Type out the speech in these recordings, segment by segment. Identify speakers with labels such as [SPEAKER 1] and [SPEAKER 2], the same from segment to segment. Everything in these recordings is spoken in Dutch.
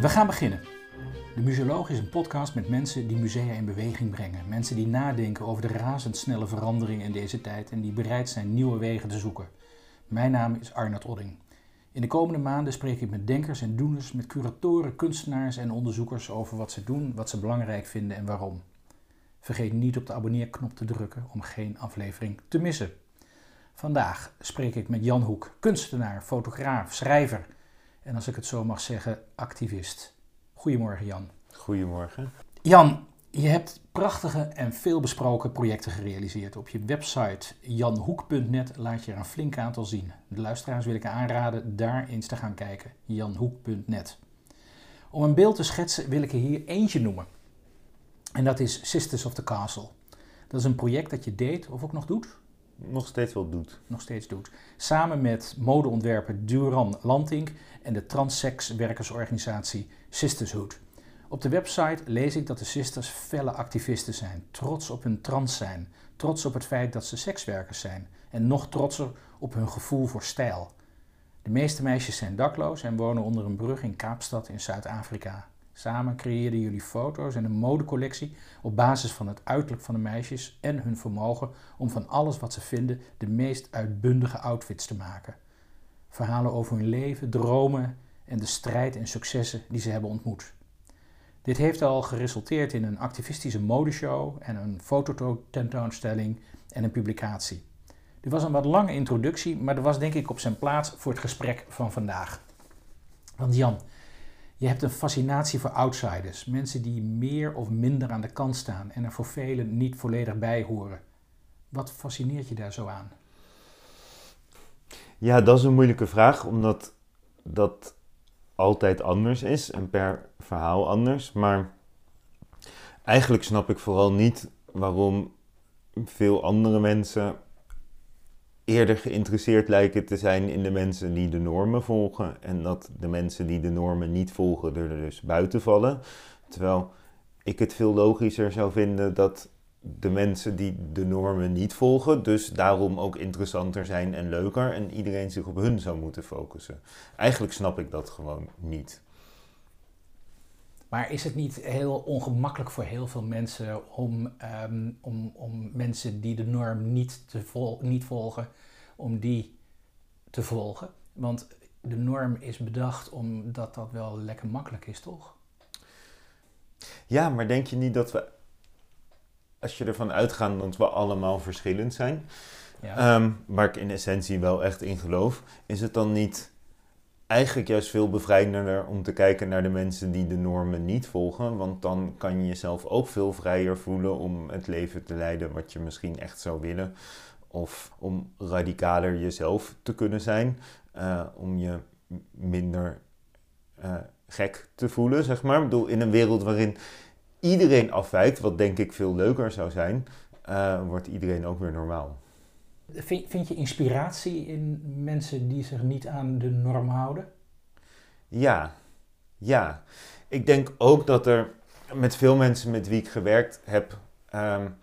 [SPEAKER 1] We gaan beginnen. De Museoloog is een podcast met mensen die musea in beweging brengen. Mensen die nadenken over de razendsnelle veranderingen in deze tijd en die bereid zijn nieuwe wegen te zoeken. Mijn naam is Arnold Odding. In de komende maanden spreek ik met denkers en doeners, met curatoren, kunstenaars en onderzoekers over wat ze doen, wat ze belangrijk vinden en waarom. Vergeet niet op de abonneerknop te drukken om geen aflevering te missen. Vandaag spreek ik met Jan Hoek, kunstenaar, fotograaf, schrijver en als ik het zo mag zeggen, activist. Goedemorgen Jan.
[SPEAKER 2] Goedemorgen.
[SPEAKER 1] Jan, je hebt prachtige en veelbesproken projecten gerealiseerd. Op je website janhoek.net laat je er een flink aantal zien. De luisteraars wil ik aanraden daar eens te gaan kijken. janhoek.net. Om een beeld te schetsen wil ik er hier eentje noemen. En dat is Sisters of the Castle. Dat is een project dat je deed of ook nog doet.
[SPEAKER 2] Nog steeds wel doet.
[SPEAKER 1] Nog steeds doet. Samen met modeontwerper Duran Lantink en de transsex werkersorganisatie Sistershood. Op de website lees ik dat de sisters felle activisten zijn, trots op hun trans zijn, trots op het feit dat ze sekswerkers zijn en nog trotser op hun gevoel voor stijl. De meeste meisjes zijn dakloos en wonen onder een brug in Kaapstad in Zuid-Afrika. Samen creëerden jullie foto's en een modecollectie op basis van het uiterlijk van de meisjes en hun vermogen om van alles wat ze vinden de meest uitbundige outfits te maken. Verhalen over hun leven, dromen en de strijd en successen die ze hebben ontmoet. Dit heeft al geresulteerd in een activistische modeshow en een fototentoonstelling en een publicatie. Dit was een wat lange introductie, maar dat was denk ik op zijn plaats voor het gesprek van vandaag. Want Jan, je hebt een fascinatie voor outsiders, mensen die meer of minder aan de kant staan en er voor velen niet volledig bij horen. Wat fascineert je daar zo aan?
[SPEAKER 2] Ja, dat is een moeilijke vraag, omdat dat altijd anders is en per verhaal anders. Maar eigenlijk snap ik vooral niet waarom veel andere mensen eerder geïnteresseerd lijken te zijn in de mensen die de normen volgen. En dat de mensen die de normen niet volgen er dus buiten vallen. Terwijl ik het veel logischer zou vinden dat de mensen die de normen niet volgen, dus daarom ook interessanter zijn en leuker en iedereen zich op hun zou moeten focussen. Eigenlijk snap ik dat gewoon niet.
[SPEAKER 1] Maar is het niet heel ongemakkelijk voor heel veel mensen om, ehm, om, om mensen die de norm niet, te vol, niet volgen, om die te volgen? Want de norm is bedacht omdat dat wel lekker makkelijk is, toch?
[SPEAKER 2] Ja, maar denk je niet dat we, als je ervan uitgaat dat we allemaal verschillend zijn, ja. Ehm, waar ik in essentie wel echt in geloof, is het dan niet eigenlijk juist veel bevrijdender om te kijken naar de mensen die de normen niet volgen. Want dan kan je jezelf ook veel vrijer voelen om het leven te leiden wat je misschien echt zou willen. Of om radicaler jezelf te kunnen zijn. Uh, om je minder uh, gek te voelen, zeg maar. Ik bedoel, in een wereld waarin iedereen afwijkt, wat denk ik veel leuker zou zijn, uh, wordt iedereen ook weer normaal.
[SPEAKER 1] Vind, je inspiratie in mensen die zich niet aan de norm houden?
[SPEAKER 2] Ja, ja. Ik denk ook dat er met veel mensen met wie ik gewerkt heb, um,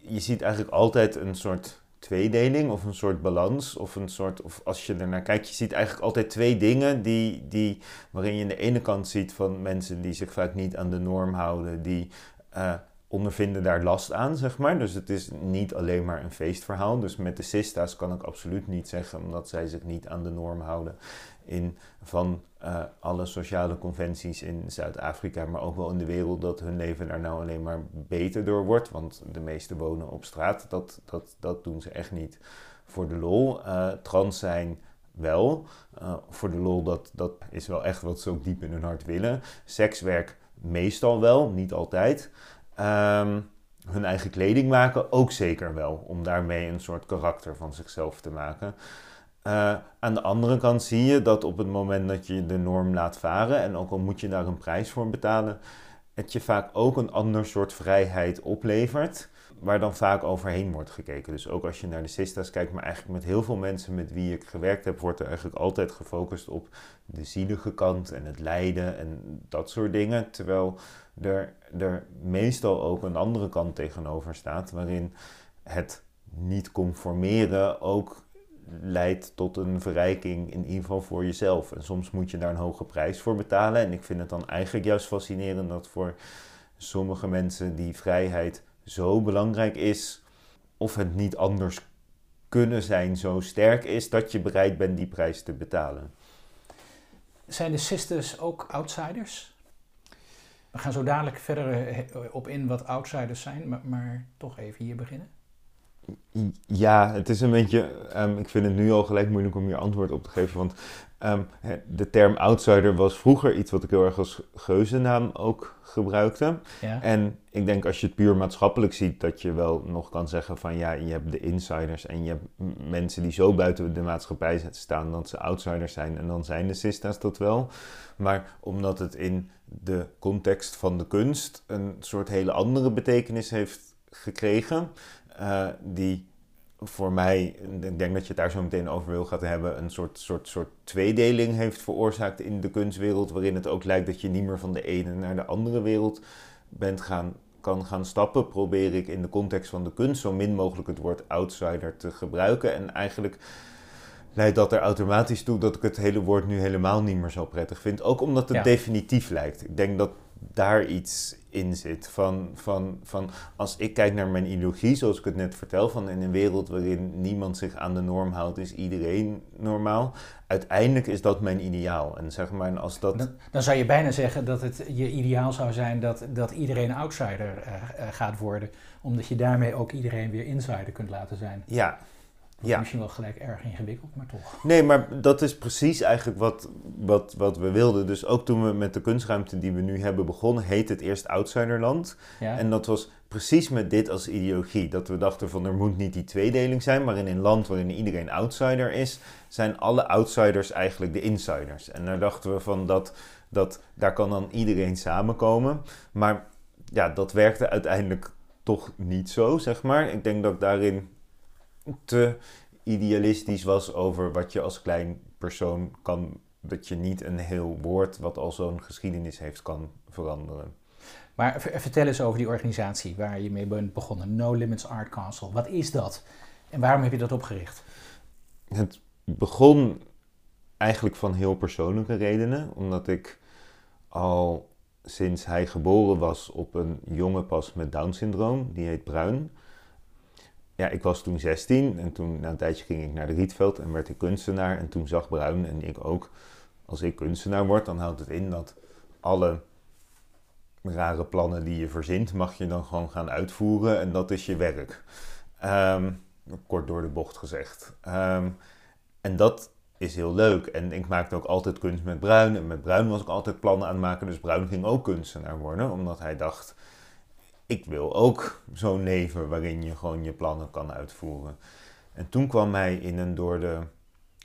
[SPEAKER 2] je ziet eigenlijk altijd een soort tweedeling of een soort balans of een soort, of als je ernaar kijkt, je ziet eigenlijk altijd twee dingen die, die, waarin je aan de ene kant ziet van mensen die zich vaak niet aan de norm houden, die uh, ondervinden daar last aan, zeg maar. Dus het is niet alleen maar een feestverhaal. Dus met de Sista's kan ik absoluut niet zeggen, omdat zij zich niet aan de norm houden in van uh, alle sociale conventies in Zuid-Afrika, maar ook wel in de wereld, dat hun leven daar nou alleen maar beter door wordt. Want de meesten wonen op straat. Dat, dat, dat doen ze echt niet voor de lol. Uh, trans zijn wel. Uh, voor de lol, dat, dat is wel echt wat ze ook diep in hun hart willen. Sekswerk meestal wel, niet altijd. Um, hun eigen kleding maken ook zeker wel, om daarmee een soort karakter van zichzelf te maken. Uh, aan de andere kant zie je dat op het moment dat je de norm laat varen, en ook al moet je daar een prijs voor betalen, het je vaak ook een ander soort vrijheid oplevert, waar dan vaak overheen wordt gekeken. Dus ook als je naar de Sistas kijkt, maar eigenlijk met heel veel mensen met wie ik gewerkt heb, wordt er eigenlijk altijd gefocust op de zielige kant en het lijden en dat soort dingen. Terwijl er, er meestal ook een andere kant tegenover staat, waarin het niet conformeren ook leidt tot een verrijking, in ieder geval voor jezelf. En soms moet je daar een hoge prijs voor betalen. En ik vind het dan eigenlijk juist fascinerend dat voor sommige mensen die vrijheid zo belangrijk is, of het niet anders kunnen zijn zo sterk is, dat je bereid bent die prijs te betalen.
[SPEAKER 1] Zijn de sisters ook outsiders? We gaan zo dadelijk verder eh, op in wat outsiders zijn, maar, maar toch even hier beginnen.
[SPEAKER 2] Ja, het is een beetje. Um, ik vind het nu al gelijk moeilijk om hier antwoord op te geven. Want um, de term outsider was vroeger iets wat ik heel erg als geuzennaam ook gebruikte. Ja. En ik denk als je het puur maatschappelijk ziet, dat je wel nog kan zeggen van ja, je hebt de insiders en je hebt mensen die zo buiten de maatschappij staan dat ze outsiders zijn. En dan zijn de sista's dat wel. Maar omdat het in de context van de kunst een soort hele andere betekenis heeft gekregen uh, die voor mij, ik denk dat je het daar zo meteen over wil gaan hebben, een soort, soort, soort tweedeling heeft veroorzaakt in de kunstwereld, waarin het ook lijkt dat je niet meer van de ene naar de andere wereld bent gaan, kan gaan stappen, probeer ik in de context van de kunst zo min mogelijk het woord outsider te gebruiken. En eigenlijk leidt dat er automatisch toe dat ik het hele woord nu helemaal niet meer zo prettig vind. Ook omdat het definitief lijkt. Ik denk dat daar iets in zit. Van, van, van als ik kijk naar mijn ideologie, zoals ik het net vertel, van in een wereld waarin niemand zich aan de norm houdt, is iedereen normaal. Uiteindelijk is dat mijn ideaal. En zeg maar, als dat...
[SPEAKER 1] Dan, dan zou je bijna zeggen dat het je ideaal zou zijn dat, dat iedereen outsider uh, gaat worden, omdat je daarmee ook iedereen weer insider kunt laten zijn.
[SPEAKER 2] Ja,
[SPEAKER 1] ja. Misschien wel gelijk erg ingewikkeld, maar toch.
[SPEAKER 2] Nee, maar dat is precies eigenlijk wat, wat, wat we wilden. Dus ook toen we met de kunstruimte die we nu hebben begonnen, heet het eerst Outsiderland. Ja. En dat was precies met dit als ideologie. Dat we dachten van er moet niet die tweedeling zijn, maar in een land waarin iedereen outsider is, zijn alle outsiders eigenlijk de insiders. En daar dachten we van dat, dat daar kan dan iedereen samenkomen. Maar ja, dat werkte uiteindelijk toch niet zo, zeg maar. Ik denk dat daarin te idealistisch was over wat je als klein persoon kan, dat je niet een heel woord wat al zo'n geschiedenis heeft kan veranderen.
[SPEAKER 1] Maar vertel eens over die organisatie waar je mee bent begonnen, No Limits Art Council. Wat is dat en waarom heb je dat opgericht?
[SPEAKER 2] Het begon eigenlijk van heel persoonlijke redenen, omdat ik al sinds hij geboren was op een jonge pas met Down syndroom, die heet Bruin ja, ik was toen 16 en toen na een tijdje ging ik naar de Rietveld en werd ik kunstenaar. En toen zag Bruin en ik ook, als ik kunstenaar word, dan houdt het in dat alle rare plannen die je verzint, mag je dan gewoon gaan uitvoeren en dat is je werk. Ehm, kort door de bocht gezegd. Ehm, en dat is heel leuk. En ik maakte ook altijd kunst met Bruin. En met Bruin was ik altijd plannen aan het maken. Dus Bruin ging ook kunstenaar worden, omdat hij dacht ik wil ook zo'n leven waarin je gewoon je plannen kan uitvoeren. En toen kwam hij in een door de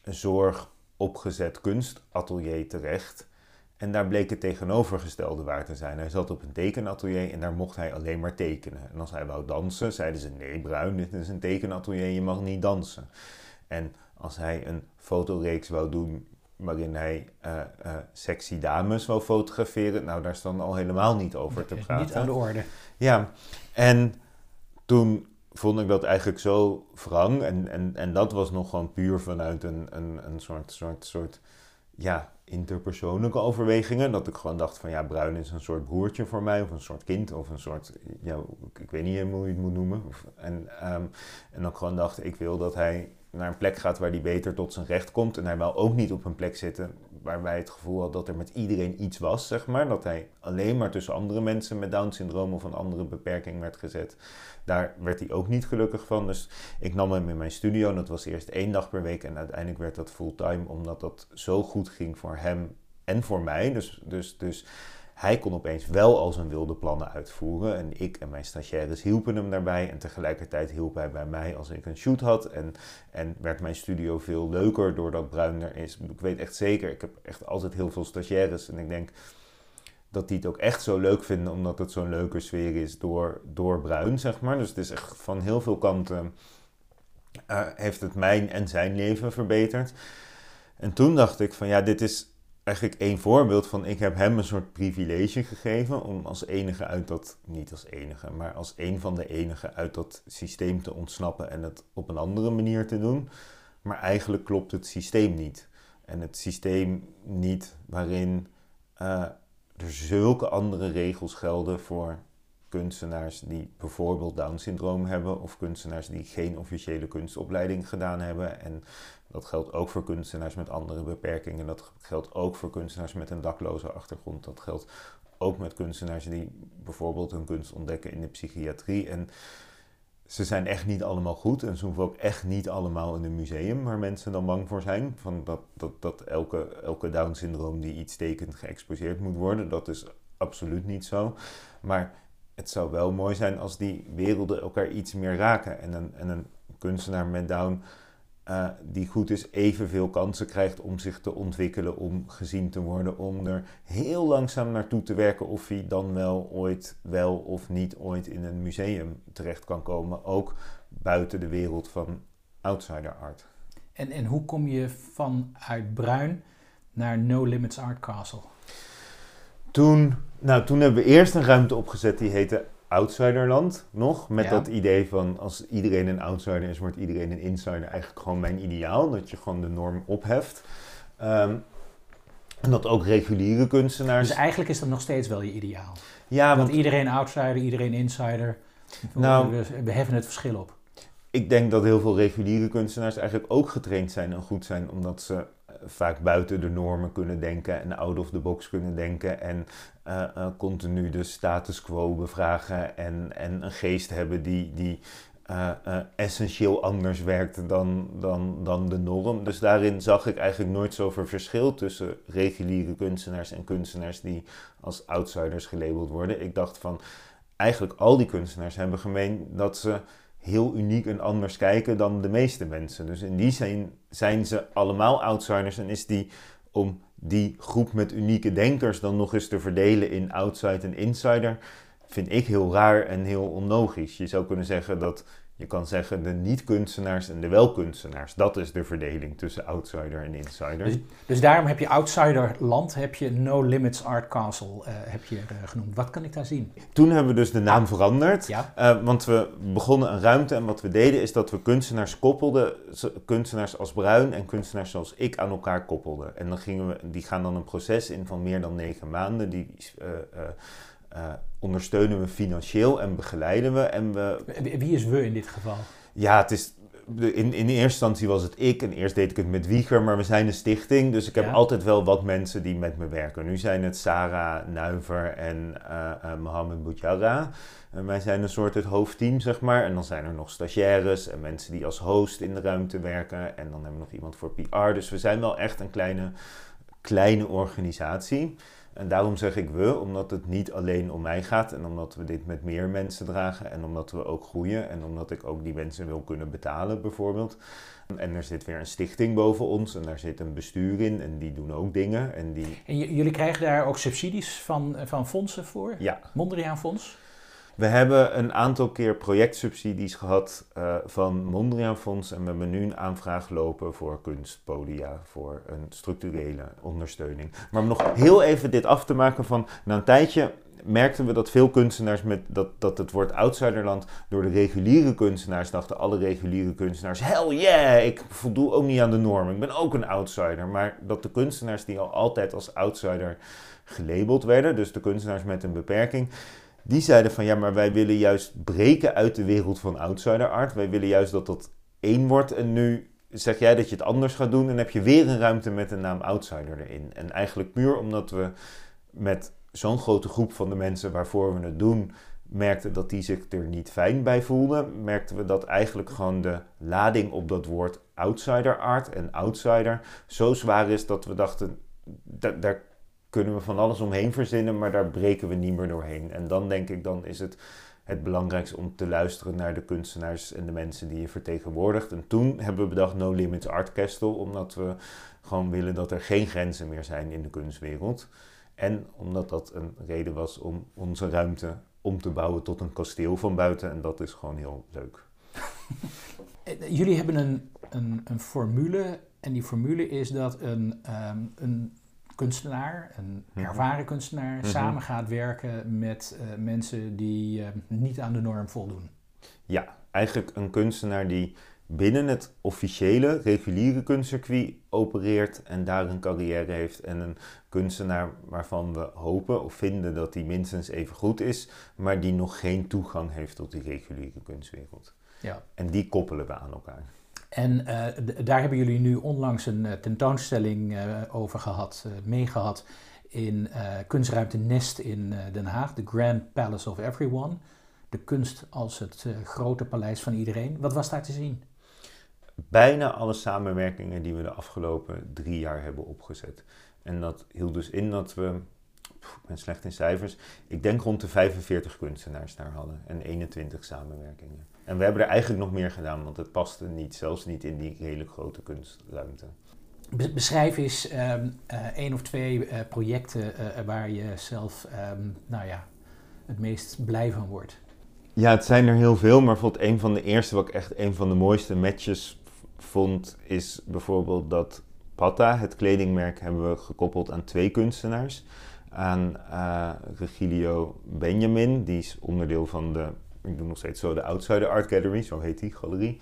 [SPEAKER 2] zorg opgezet kunstatelier terecht. En daar bleek het tegenovergestelde waar te zijn. Hij zat op een tekenatelier en daar mocht hij alleen maar tekenen. En als hij wou dansen, zeiden ze: Nee, Bruin, dit is een tekenatelier, je mag niet dansen. En als hij een fotoreeks wou doen waarin hij uh, uh, sexy dames wou fotograferen. Nou, daar is dan al helemaal niet over te praten.
[SPEAKER 1] Niet aan de orde.
[SPEAKER 2] Ja, en toen vond ik dat eigenlijk zo wrang. En, en, en dat was nog gewoon puur vanuit een, een, een soort, soort, soort ja, interpersoonlijke overwegingen. Dat ik gewoon dacht van ja, Bruin is een soort broertje voor mij. Of een soort kind. Of een soort, ja, ik weet niet helemaal hoe je het moet noemen. En, um, en dan gewoon dacht, ik wil dat hij naar een plek gaat waar hij beter tot zijn recht komt. En hij wil ook niet op een plek zitten waarbij het gevoel had dat er met iedereen iets was, zeg maar. Dat hij alleen maar tussen andere mensen met Down-syndroom of een andere beperking werd gezet. Daar werd hij ook niet gelukkig van. Dus ik nam hem in mijn studio en dat was eerst één dag per week. En uiteindelijk werd dat fulltime, omdat dat zo goed ging voor hem en voor mij. Dus, dus, dus hij kon opeens wel al zijn wilde plannen uitvoeren. En ik en mijn stagiaires hielpen hem daarbij. En tegelijkertijd hielp hij bij mij als ik een shoot had. En, en werd mijn studio veel leuker doordat Bruin er is. Ik weet echt zeker, ik heb echt altijd heel veel stagiaires. En ik denk dat die het ook echt zo leuk vinden, omdat het zo'n leuke sfeer is door, door Bruin, zeg maar. Dus het is echt van heel veel kanten uh, heeft het mijn en zijn leven verbeterd. En toen dacht ik van ja, dit is eigenlijk één voorbeeld van ik heb hem een soort privilege gegeven om als enige uit dat, niet als enige, maar als een van de enigen uit dat systeem te ontsnappen en het op een andere manier te doen. maar eigenlijk klopt het systeem niet. En het systeem niet waarin uh, er zulke andere regels gelden voor kunstenaars die bijvoorbeeld Down-syndroom hebben of kunstenaars die geen officiële kunstopleiding gedaan hebben. En dat geldt ook voor kunstenaars met andere beperkingen. Dat geldt ook voor kunstenaars met een dakloze achtergrond. Dat geldt ook met kunstenaars die bijvoorbeeld hun kunst ontdekken in de psychiatrie. En ze zijn echt niet allemaal goed en ze hoeven ook echt niet allemaal in een museum waar mensen dan bang voor zijn. Van dat, dat, dat elke, elke Down-syndroom die iets tekent geëxposeerd moet worden. Dat is absoluut niet zo. Maar het zou wel mooi zijn als die werelden elkaar iets meer raken. En een, en een kunstenaar met Down uh, die goed is, evenveel kansen krijgt om zich te ontwikkelen, om gezien te worden, om er heel langzaam naartoe te werken of hij dan wel ooit wel of niet ooit in een museum terecht kan komen, ook buiten de wereld van outsider art.
[SPEAKER 1] En, en hoe kom je vanuit Bruin naar No Limits Art Castle?
[SPEAKER 2] Toen, nou, toen hebben we eerst een ruimte opgezet die heette outsiderland nog. Met dat idee van als iedereen een outsider is, wordt iedereen een insider. Eigenlijk gewoon mijn ideaal. Dat je gewoon de norm opheft. Um, en dat ook reguliere kunstenaars.
[SPEAKER 1] Dus eigenlijk is dat nog steeds wel je ideaal. Ja, want iedereen outsider, iedereen insider. Nou, we, we heffen het verschil op.
[SPEAKER 2] Ik denk dat heel veel reguliere kunstenaars eigenlijk ook getraind zijn en goed zijn, omdat ze vaak buiten de normen kunnen denken en out of the box kunnen denken en uh, uh, continu de status quo bevragen en, en een geest hebben die, die uh, essentieel anders werkt dan, dan, dan de norm. Dus daarin zag ik eigenlijk nooit zoveel verschil tussen reguliere kunstenaars en kunstenaars die als outsiders gelabeld worden. Ik dacht van eigenlijk al die kunstenaars hebben gemeen dat ze heel uniek en anders kijken dan de meeste mensen. Dus in die zin zijn ze allemaal outsiders en is die om die groep met unieke denkers dan nog eens te verdelen in outside en insider, vind ik heel raar en heel onlogisch. Je zou kunnen zeggen dat je kan zeggen de niet-kunstenaars en de wel-kunstenaars. Dat is de verdeling tussen outsider en insider.
[SPEAKER 1] Dus, dus daarom heb je outsider land, heb je No Limits Art Castle uh, heb je, uh, genoemd. Wat kan ik daar zien?
[SPEAKER 2] Toen hebben we dus de naam veranderd. Ja. Uh, want we begonnen een ruimte en wat we deden is dat we kunstenaars koppelden. Kunstenaars als Bruin en kunstenaars zoals ik aan elkaar koppelden. En dan gingen we, die gaan dan een proces in van meer dan negen maanden. Die uh, ondersteunen we financieel en begeleiden we. En we...
[SPEAKER 1] Wie is we in dit geval?
[SPEAKER 2] Ja, het is, in, in eerste instantie was het ik en eerst deed ik het met Wieger, maar we zijn een stichting. Dus ik heb altijd wel wat mensen die met me werken. Nu zijn het Sarah Nuiver en uh, uh, Mohamed Boutjara. En wij zijn een soort het hoofdteam, zeg maar. En dan zijn er nog stagiaires en mensen die als host in de ruimte werken. En dan hebben we nog iemand voor PR. Dus we zijn wel echt een kleine, kleine organisatie. En daarom zeg ik we, omdat het niet alleen om mij gaat en omdat we dit met meer mensen dragen en omdat we ook groeien en omdat ik ook die mensen wil kunnen betalen bijvoorbeeld. En er zit weer een stichting boven ons en daar zit een bestuur in en die doen ook dingen. En, die...
[SPEAKER 1] en jullie krijgen daar ook subsidies van, van fondsen voor?
[SPEAKER 2] Ja.
[SPEAKER 1] Mondriaan Fonds?
[SPEAKER 2] We hebben een aantal keer projectsubsidies gehad uh, van Mondriaan Fonds en we hebben nu een aanvraag lopen voor kunstpodia, voor een structurele ondersteuning. Maar om nog heel even dit af te maken van, na een tijdje merkten we dat veel kunstenaars met dat, dat het woord outsiderland door de reguliere kunstenaars dachten alle reguliere kunstenaars hell yeah ik voldoe ook niet aan de norm ik ben ook een outsider maar dat de kunstenaars die al altijd als outsider gelabeld werden dus de kunstenaars met een beperking die zeiden van ja, maar wij willen juist breken uit de wereld van outsider art. Wij willen juist dat dat één wordt. En nu zeg jij dat je het anders gaat doen en heb je weer een ruimte met de naam outsider erin. En eigenlijk puur omdat we met zo'n grote groep van de mensen waarvoor we het doen, merkten dat die zich er niet fijn bij voelden, merkten we dat eigenlijk gewoon de lading op dat woord outsider art en outsider zo zwaar is dat we dachten, daar kunnen we van alles omheen verzinnen, maar daar breken we niet meer doorheen. En dan denk ik, dan is het het belangrijkste om te luisteren naar de kunstenaars en de mensen die je vertegenwoordigt. En toen hebben we bedacht No Limits Art Castle, omdat we gewoon willen dat er geen grenzen meer zijn in de kunstwereld. En omdat dat een reden was om onze ruimte om te bouwen tot een kasteel van buiten. En dat is gewoon heel leuk.
[SPEAKER 1] Jullie hebben een, een, een formule. En die formule is dat een, um, een kunstenaar, een mhm. ervaren kunstenaar, mhm. samen gaat werken met uh, mensen die uh, niet aan de norm voldoen.
[SPEAKER 2] Ja, eigenlijk een kunstenaar die binnen het officiële, reguliere kunstcircuit opereert en daar een carrière heeft. En een kunstenaar waarvan we hopen of vinden dat die minstens even goed is, maar die nog geen toegang heeft tot die reguliere kunstwereld.
[SPEAKER 1] Ja.
[SPEAKER 2] En die koppelen we aan elkaar.
[SPEAKER 1] En uh, daar hebben jullie nu onlangs een uh, tentoonstelling uh, over gehad, meegehad in kunstruimte Nest in Den Haag, The Grand Palace of Everyone. De kunst als het grote paleis van iedereen. Wat was daar te zien?
[SPEAKER 2] Bijna alle samenwerkingen die we de afgelopen drie jaar hebben opgezet. En dat hield dus in dat we, ik ben slecht in cijfers, ik denk rond de 45 kunstenaars daar hadden en 21 samenwerkingen. En we hebben er eigenlijk nog meer gedaan, want het paste niet, zelfs niet in die hele grote kunstruimte.
[SPEAKER 1] Beschrijf eens um, uh, één of twee uh, projecten uh, waar je zelf um, nou ja, het meest blij van wordt.
[SPEAKER 2] Ja, het zijn er heel veel, maar bijvoorbeeld een van de eerste, wat ik echt een van de mooiste matches vond, is bijvoorbeeld dat Pata, het kledingmerk, hebben we gekoppeld aan twee kunstenaars. Aan Regilio Benjamin, die is onderdeel van de ik doe nog steeds zo de Outsider Art Gallery, zo heet die galerie.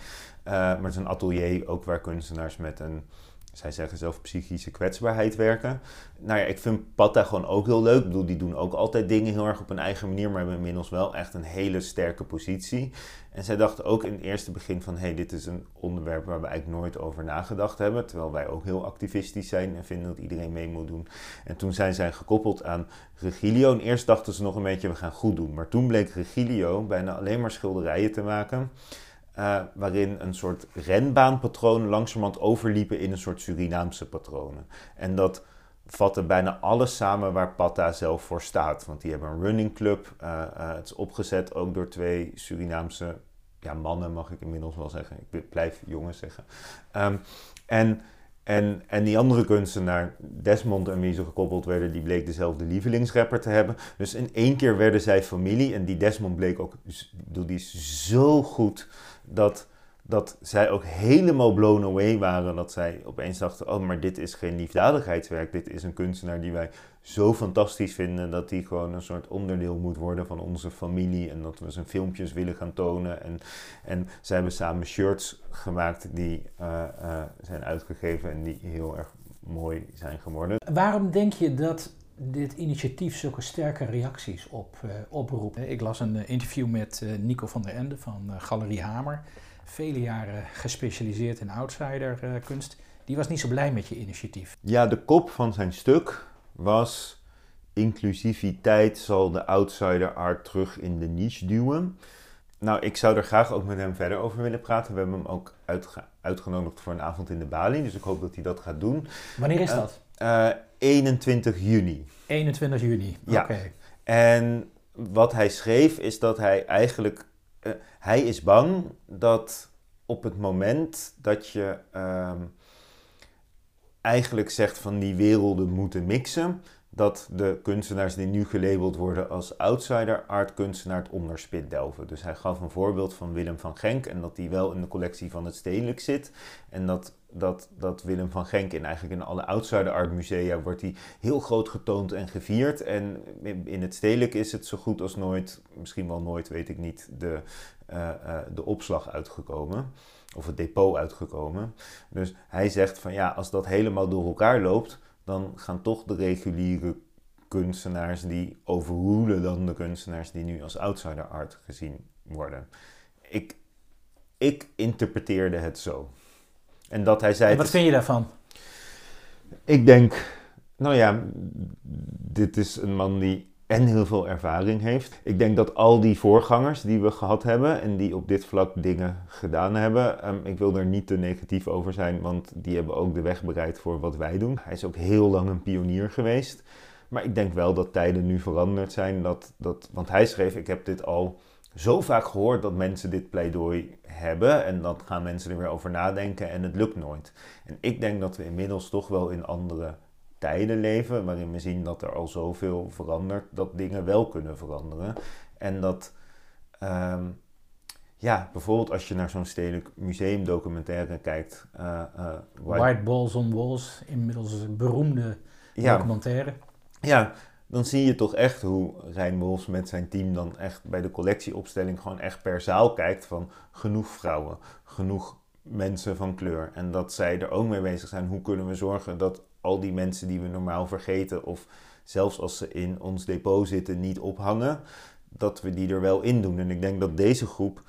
[SPEAKER 2] Uh, maar het is een atelier ook waar kunstenaars met een, zij zeggen zelf, psychische kwetsbaarheid werken. Nou ja, ik vind Patta gewoon ook heel leuk. Ik bedoel, die doen ook altijd dingen heel erg op een eigen manier, maar hebben inmiddels wel echt een hele sterke positie. En zij dachten ook in het eerste begin van, hé, hey, dit is een onderwerp waar we eigenlijk nooit over nagedacht hebben. Terwijl wij ook heel activistisch zijn en vinden dat iedereen mee moet doen. En toen zijn zij gekoppeld aan Regilio. En eerst dachten ze nog een beetje, we gaan goed doen. Maar toen bleek Regilio bijna alleen maar schilderijen te maken. Uh, waarin een soort renbaanpatronen langzamerhand overliepen in een soort Surinaamse patronen. En dat vatten bijna alles samen waar Patta zelf voor staat. Want die hebben een running club. Uh, uh, het is opgezet ook door twee Surinaamse ja, mannen, mag ik inmiddels wel zeggen. Ik blijf jongens zeggen. Um, en, en, en die andere kunstenaar, Desmond en wie ze gekoppeld werden, die bleek dezelfde lievelingsrapper te hebben. Dus in één keer werden zij familie. En die Desmond bleek ook, die zo goed dat dat zij ook helemaal blown away waren. Dat zij opeens dachten, oh, maar dit is geen liefdadigheidswerk. Dit is een kunstenaar die wij zo fantastisch vinden... dat die gewoon een soort onderdeel moet worden van onze familie. En dat we zijn filmpjes willen gaan tonen. En, en zij hebben samen shirts gemaakt die uh, uh, zijn uitgegeven... en die heel erg mooi zijn geworden.
[SPEAKER 1] Waarom denk je dat dit initiatief zulke sterke reacties op, uh, oproept? Ik las een interview met Nico van der Ende van Galerie Hamer vele jaren gespecialiseerd in outsiderkunst. die was niet zo blij met je initiatief.
[SPEAKER 2] Ja, de kop van zijn stuk was... inclusiviteit zal de outsider art terug in de niche duwen. Nou, ik zou er graag ook met hem verder over willen praten. We hebben hem ook uitgenodigd voor een avond in de Bali. Dus ik hoop dat hij dat gaat doen.
[SPEAKER 1] Wanneer is dat?
[SPEAKER 2] Uh, uh, 21 juni.
[SPEAKER 1] 21 juni,
[SPEAKER 2] ja.
[SPEAKER 1] oké.
[SPEAKER 2] En wat hij schreef is dat hij eigenlijk uh, hij is bang dat op het moment dat je uh, eigenlijk zegt van die werelden moeten mixen, dat de kunstenaars die nu gelabeld worden als outsider art kunstenaar het onderspit delven. Dus hij gaf een voorbeeld van Willem van Genk en dat die wel in de collectie van het Stedelijk zit. En dat, dat, dat Willem van Genk in eigenlijk in alle outsider art musea wordt hij heel groot getoond en gevierd. En in het Stedelijk is het zo goed als nooit, misschien wel nooit, weet ik niet, de, uh, uh, de opslag uitgekomen. Of het depot uitgekomen. Dus hij zegt van ja, als dat helemaal door elkaar loopt, dan gaan toch de reguliere kunstenaars die overroelen dan de kunstenaars die nu als outsider art gezien worden. Ik, ik interpreteerde het zo. En dat hij zei.
[SPEAKER 1] En wat vind je daarvan?
[SPEAKER 2] Ik denk, nou ja, dit is een man die en heel veel ervaring heeft. Ik denk dat al die voorgangers die we gehad hebben en die op dit vlak dingen gedaan hebben, um, ik wil er niet te negatief over zijn, want die hebben ook de weg bereid voor wat wij doen. Hij is ook heel lang een pionier geweest. Maar ik denk wel dat tijden nu veranderd zijn. Dat, dat, want hij schreef, ik heb dit al zo vaak gehoord dat mensen dit pleidooi hebben. En dan gaan mensen er weer over nadenken en het lukt nooit. En ik denk dat we inmiddels toch wel in andere tijden leven, waarin we zien dat er al zoveel verandert, dat dingen wel kunnen veranderen. En dat, um, ja, bijvoorbeeld als je naar zo'n stedelijk museumdocumentaire kijkt. Uh,
[SPEAKER 1] uh, White, White, Balls on Walls, inmiddels een beroemde ja, documentaire.
[SPEAKER 2] Ja, dan zie je toch echt hoe Rijn Wolfs met zijn team dan echt bij de collectieopstelling gewoon echt per zaal kijkt van genoeg vrouwen, genoeg mensen van kleur. En dat zij er ook mee bezig zijn. Hoe kunnen we zorgen dat al die mensen die we normaal vergeten, of zelfs als ze in ons depot zitten, niet ophangen, dat we die er wel in doen. En ik denk dat deze groep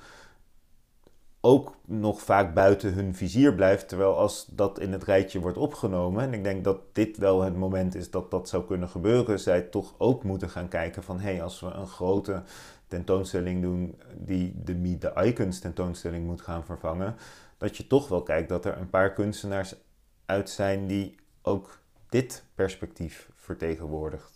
[SPEAKER 2] ook nog vaak buiten hun vizier blijft. Terwijl als dat in het rijtje wordt opgenomen, en ik denk dat dit wel het moment is dat dat zou kunnen gebeuren, zij toch ook moeten gaan kijken van hé, hey, als we een grote tentoonstelling doen die de Meet the Icons tentoonstelling moet gaan vervangen, dat je toch wel kijkt dat er een paar kunstenaars uit zijn die ook dit perspectief vertegenwoordigt.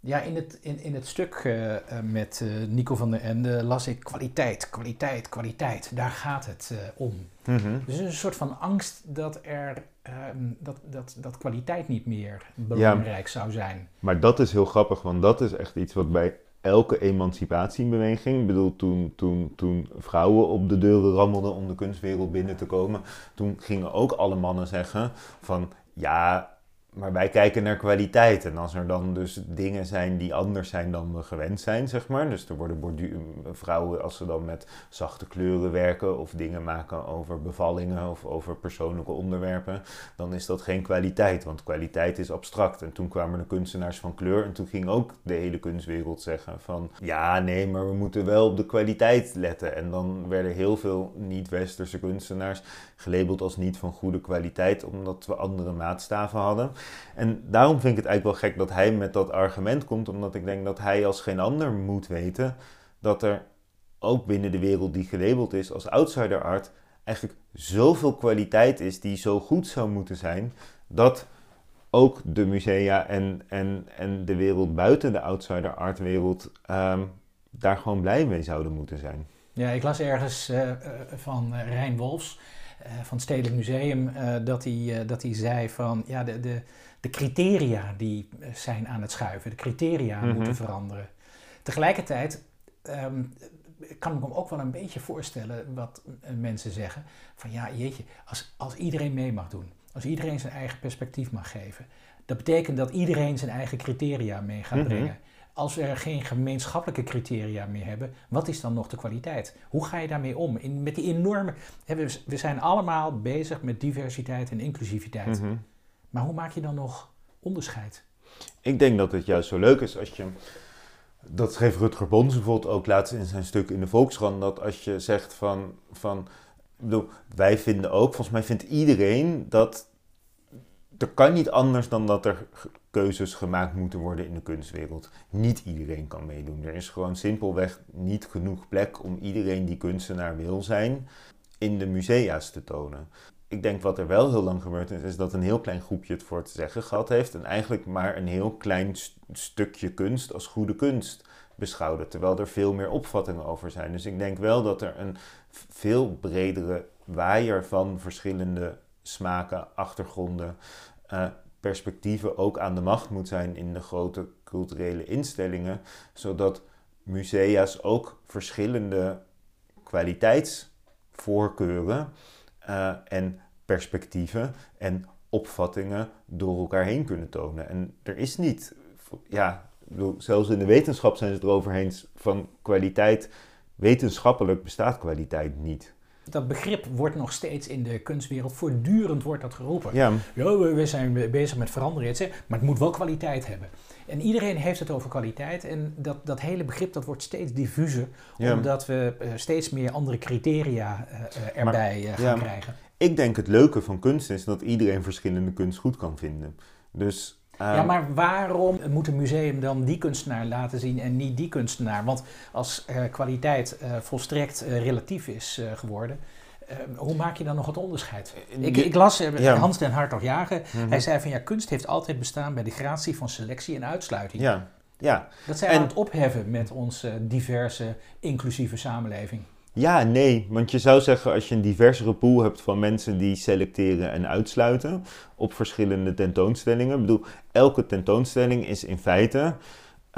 [SPEAKER 1] Ja, in het, in, in het stuk uh, met uh, Nico van der Ende las ik kwaliteit, kwaliteit, kwaliteit. Daar gaat het uh, om. Mm -hmm. Dus een soort van angst dat, er, ehm, dat, dat, dat kwaliteit niet meer belangrijk ja, zou zijn.
[SPEAKER 2] Maar dat is heel grappig, want dat is echt iets wat bij elke emancipatiebeweging, ik bedoel, toen, toen, toen vrouwen op de deuren rammelden om de kunstwereld binnen te komen, toen gingen ook alle mannen zeggen van ja, maar wij kijken naar kwaliteit. En als er dan dus dingen zijn die anders zijn dan we gewend zijn, zeg maar. Dus er worden vrouwen, als ze dan met zachte kleuren werken of dingen maken over bevallingen of over persoonlijke onderwerpen, dan is dat geen kwaliteit, want kwaliteit is abstract. En toen kwamen de kunstenaars van kleur en toen ging ook de hele kunstwereld zeggen van ja, nee, maar we moeten wel op de kwaliteit letten. En dan werden heel veel niet-westerse kunstenaars gelabeld als niet van goede kwaliteit, omdat we andere maatstaven hadden. En daarom vind ik het eigenlijk wel gek dat hij met dat argument komt, omdat ik denk dat hij als geen ander moet weten dat er ook binnen de wereld die gelabeld is als outsider art eigenlijk zoveel kwaliteit is die zo goed zou moeten zijn, dat ook de musea en, en, en de wereld buiten de outsider art wereld um, daar gewoon blij mee zouden moeten zijn.
[SPEAKER 1] Ja, ik las ergens uh, van Rijn Wolfs van het Stedelijk Museum uh, dat, hij, dat hij zei van ja, de, de, de criteria die zijn aan het schuiven, de criteria moeten veranderen. Tegelijkertijd um, kan ik me ook wel een beetje voorstellen wat mensen zeggen van ja, jeetje, als, als iedereen mee mag doen, als iedereen zijn eigen perspectief mag geven, dat betekent dat iedereen zijn eigen criteria mee gaat mm-hmm. brengen als we er geen gemeenschappelijke criteria meer hebben, wat is dan nog de kwaliteit? Hoe ga je daarmee om? In, met die enorme. Hè, we, we, zijn allemaal bezig met diversiteit en inclusiviteit. Mm-hmm. Maar hoe maak je dan nog onderscheid?
[SPEAKER 2] Ik denk dat het juist zo leuk is als je. Dat schreef Rutger Bons bijvoorbeeld ook laatst in zijn stuk in de Volkskrant. Dat als je zegt van. van bedoel, wij vinden ook, volgens mij vindt iedereen dat er kan niet anders dan dat er keuzes gemaakt moeten worden in de kunstwereld. Niet iedereen kan meedoen. Er is gewoon simpelweg niet genoeg plek om iedereen die kunstenaar wil zijn in de musea's te tonen. Ik denk wat er wel heel lang gebeurd is, is dat een heel klein groepje het voor het zeggen gehad heeft en eigenlijk maar een heel klein stukje kunst als goede kunst beschouwde, terwijl er veel meer opvattingen over zijn. Dus ik denk wel dat er een veel bredere waaier van verschillende smaken, achtergronden, uh, perspectieven ook aan de macht moet zijn in de grote culturele instellingen, zodat musea's ook verschillende kwaliteitsvoorkeuren uh, en perspectieven en opvattingen door elkaar heen kunnen tonen. En er is niet, ja, zelfs in de wetenschap zijn ze het erover eens van kwaliteit. Wetenschappelijk bestaat kwaliteit niet
[SPEAKER 1] dat begrip wordt nog steeds in de kunstwereld voortdurend wordt dat geroepen. Ja. we zijn bezig met veranderen, maar het moet wel kwaliteit hebben. En iedereen heeft het over kwaliteit en dat, dat hele begrip dat wordt steeds diffuser, omdat we uh, steeds meer andere criteria uh, erbij uh, gaan ja, krijgen.
[SPEAKER 2] Ik denk het leuke van kunst is dat iedereen verschillende kunst goed kan vinden. Dus
[SPEAKER 1] ja, ehm, maar waarom moet een museum dan die kunstenaar laten zien en niet die kunstenaar? Want als uh, kwaliteit uh, volstrekt uh, relatief is geworden, ehm, hoe maak je dan nog het onderscheid? Ik, ik las ja. Hans den Hartog Jagen, mm hij zei van ja, kunst heeft altijd bestaan bij de gratie van selectie en uitsluiting.
[SPEAKER 2] Ja. Ja.
[SPEAKER 1] Dat zijn we aan het opheffen met onze diverse, inclusieve samenleving.
[SPEAKER 2] Ja, nee. Want je zou zeggen, als je een diversere pool hebt van mensen die selecteren en uitsluiten op verschillende tentoonstellingen. Ik bedoel, elke tentoonstelling is in feite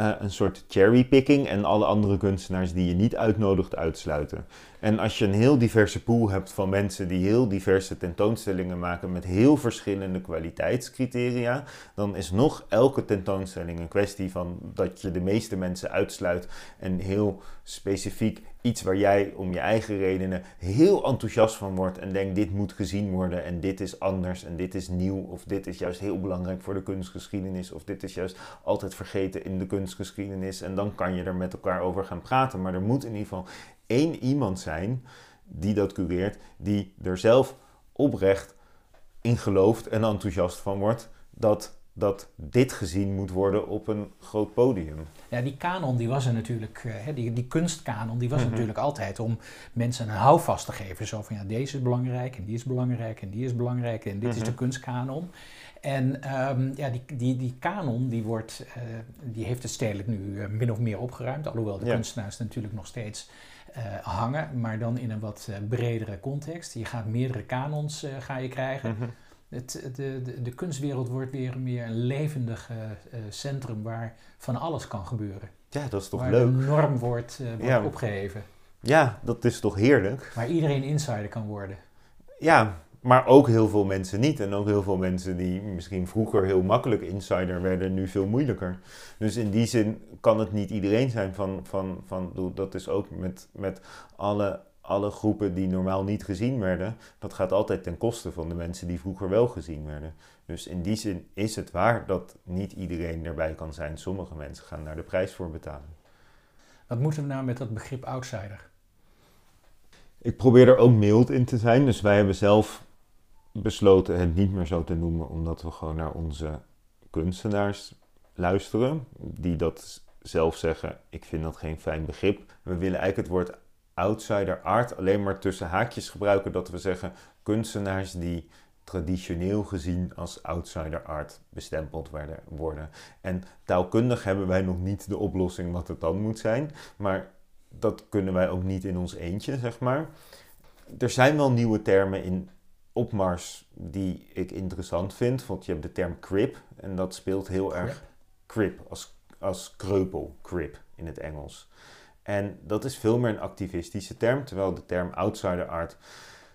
[SPEAKER 2] uh, een soort cherrypicking en alle andere kunstenaars die je niet uitnodigt uitsluiten. En als je een heel diverse pool hebt van mensen die heel diverse tentoonstellingen maken met heel verschillende kwaliteitscriteria, dan is nog elke tentoonstelling een kwestie van dat je de meeste mensen uitsluit en heel specifiek iets waar jij om je eigen redenen heel enthousiast van wordt en denkt dit moet gezien worden en dit is anders en dit is nieuw of dit is juist heel belangrijk voor de kunstgeschiedenis of dit is juist altijd vergeten in de kunstgeschiedenis en dan kan je er met elkaar over gaan praten. Maar er moet in ieder geval één iemand zijn die dat cureert, die er zelf oprecht in gelooft en enthousiast van wordt dat dat dit gezien moet worden op een groot podium.
[SPEAKER 1] Ja, die kanon die was er natuurlijk, uh, die, die kunstkanon, die was mhm. natuurlijk altijd om mensen een houvast te geven. Zo van ja, deze is belangrijk en die is belangrijk en die is belangrijk en dit is de mhm. kunstkanon. En um, ja, die, die, die kanon die wordt, uh, die heeft het stedelijk nu uh, min of meer opgeruimd. Alhoewel de kunstenaars natuurlijk nog steeds hangen, maar dan in een wat bredere context. Je gaat meerdere kanons ga je krijgen. Mhm het, de, de, de, kunstwereld wordt weer meer een levendig uh, centrum waar van alles kan gebeuren.
[SPEAKER 2] Ja, dat is toch
[SPEAKER 1] waar
[SPEAKER 2] leuk.
[SPEAKER 1] Waar de norm wordt, wordt ja. opgeheven.
[SPEAKER 2] Ja, dat is toch heerlijk.
[SPEAKER 1] Waar iedereen insider kan worden.
[SPEAKER 2] Ja, maar ook heel veel mensen niet. En ook heel veel mensen die misschien vroeger heel makkelijk insider werden, nu veel moeilijker. Dus in die zin kan het niet iedereen zijn van, van, van dat is ook met, met alle alle groepen die normaal niet gezien werden, dat gaat altijd ten koste van de mensen die vroeger wel gezien werden. Dus in die zin is het waar dat niet iedereen erbij kan zijn. Sommige mensen gaan daar de prijs voor betalen.
[SPEAKER 1] Wat moeten we nou met dat begrip outsider?
[SPEAKER 2] Ik probeer er ook mild in te zijn. Dus wij hebben zelf besloten het niet meer zo te noemen, omdat we gewoon naar onze kunstenaars luisteren, die dat zelf zeggen: Ik vind dat geen fijn begrip. We willen eigenlijk het woord outsider art alleen maar tussen haakjes gebruiken dat we zeggen kunstenaars die traditioneel gezien als outsider art bestempeld werden, worden. En taalkundig hebben wij nog niet de oplossing wat het dan moet zijn, maar dat kunnen wij ook niet in ons eentje, zeg maar. Er zijn wel nieuwe termen in opmars die ik interessant vind, want je hebt de term crip en dat speelt heel erg crip als, als kreupel, crip in het Engels. En dat is veel meer een activistische term, terwijl de term outsider art,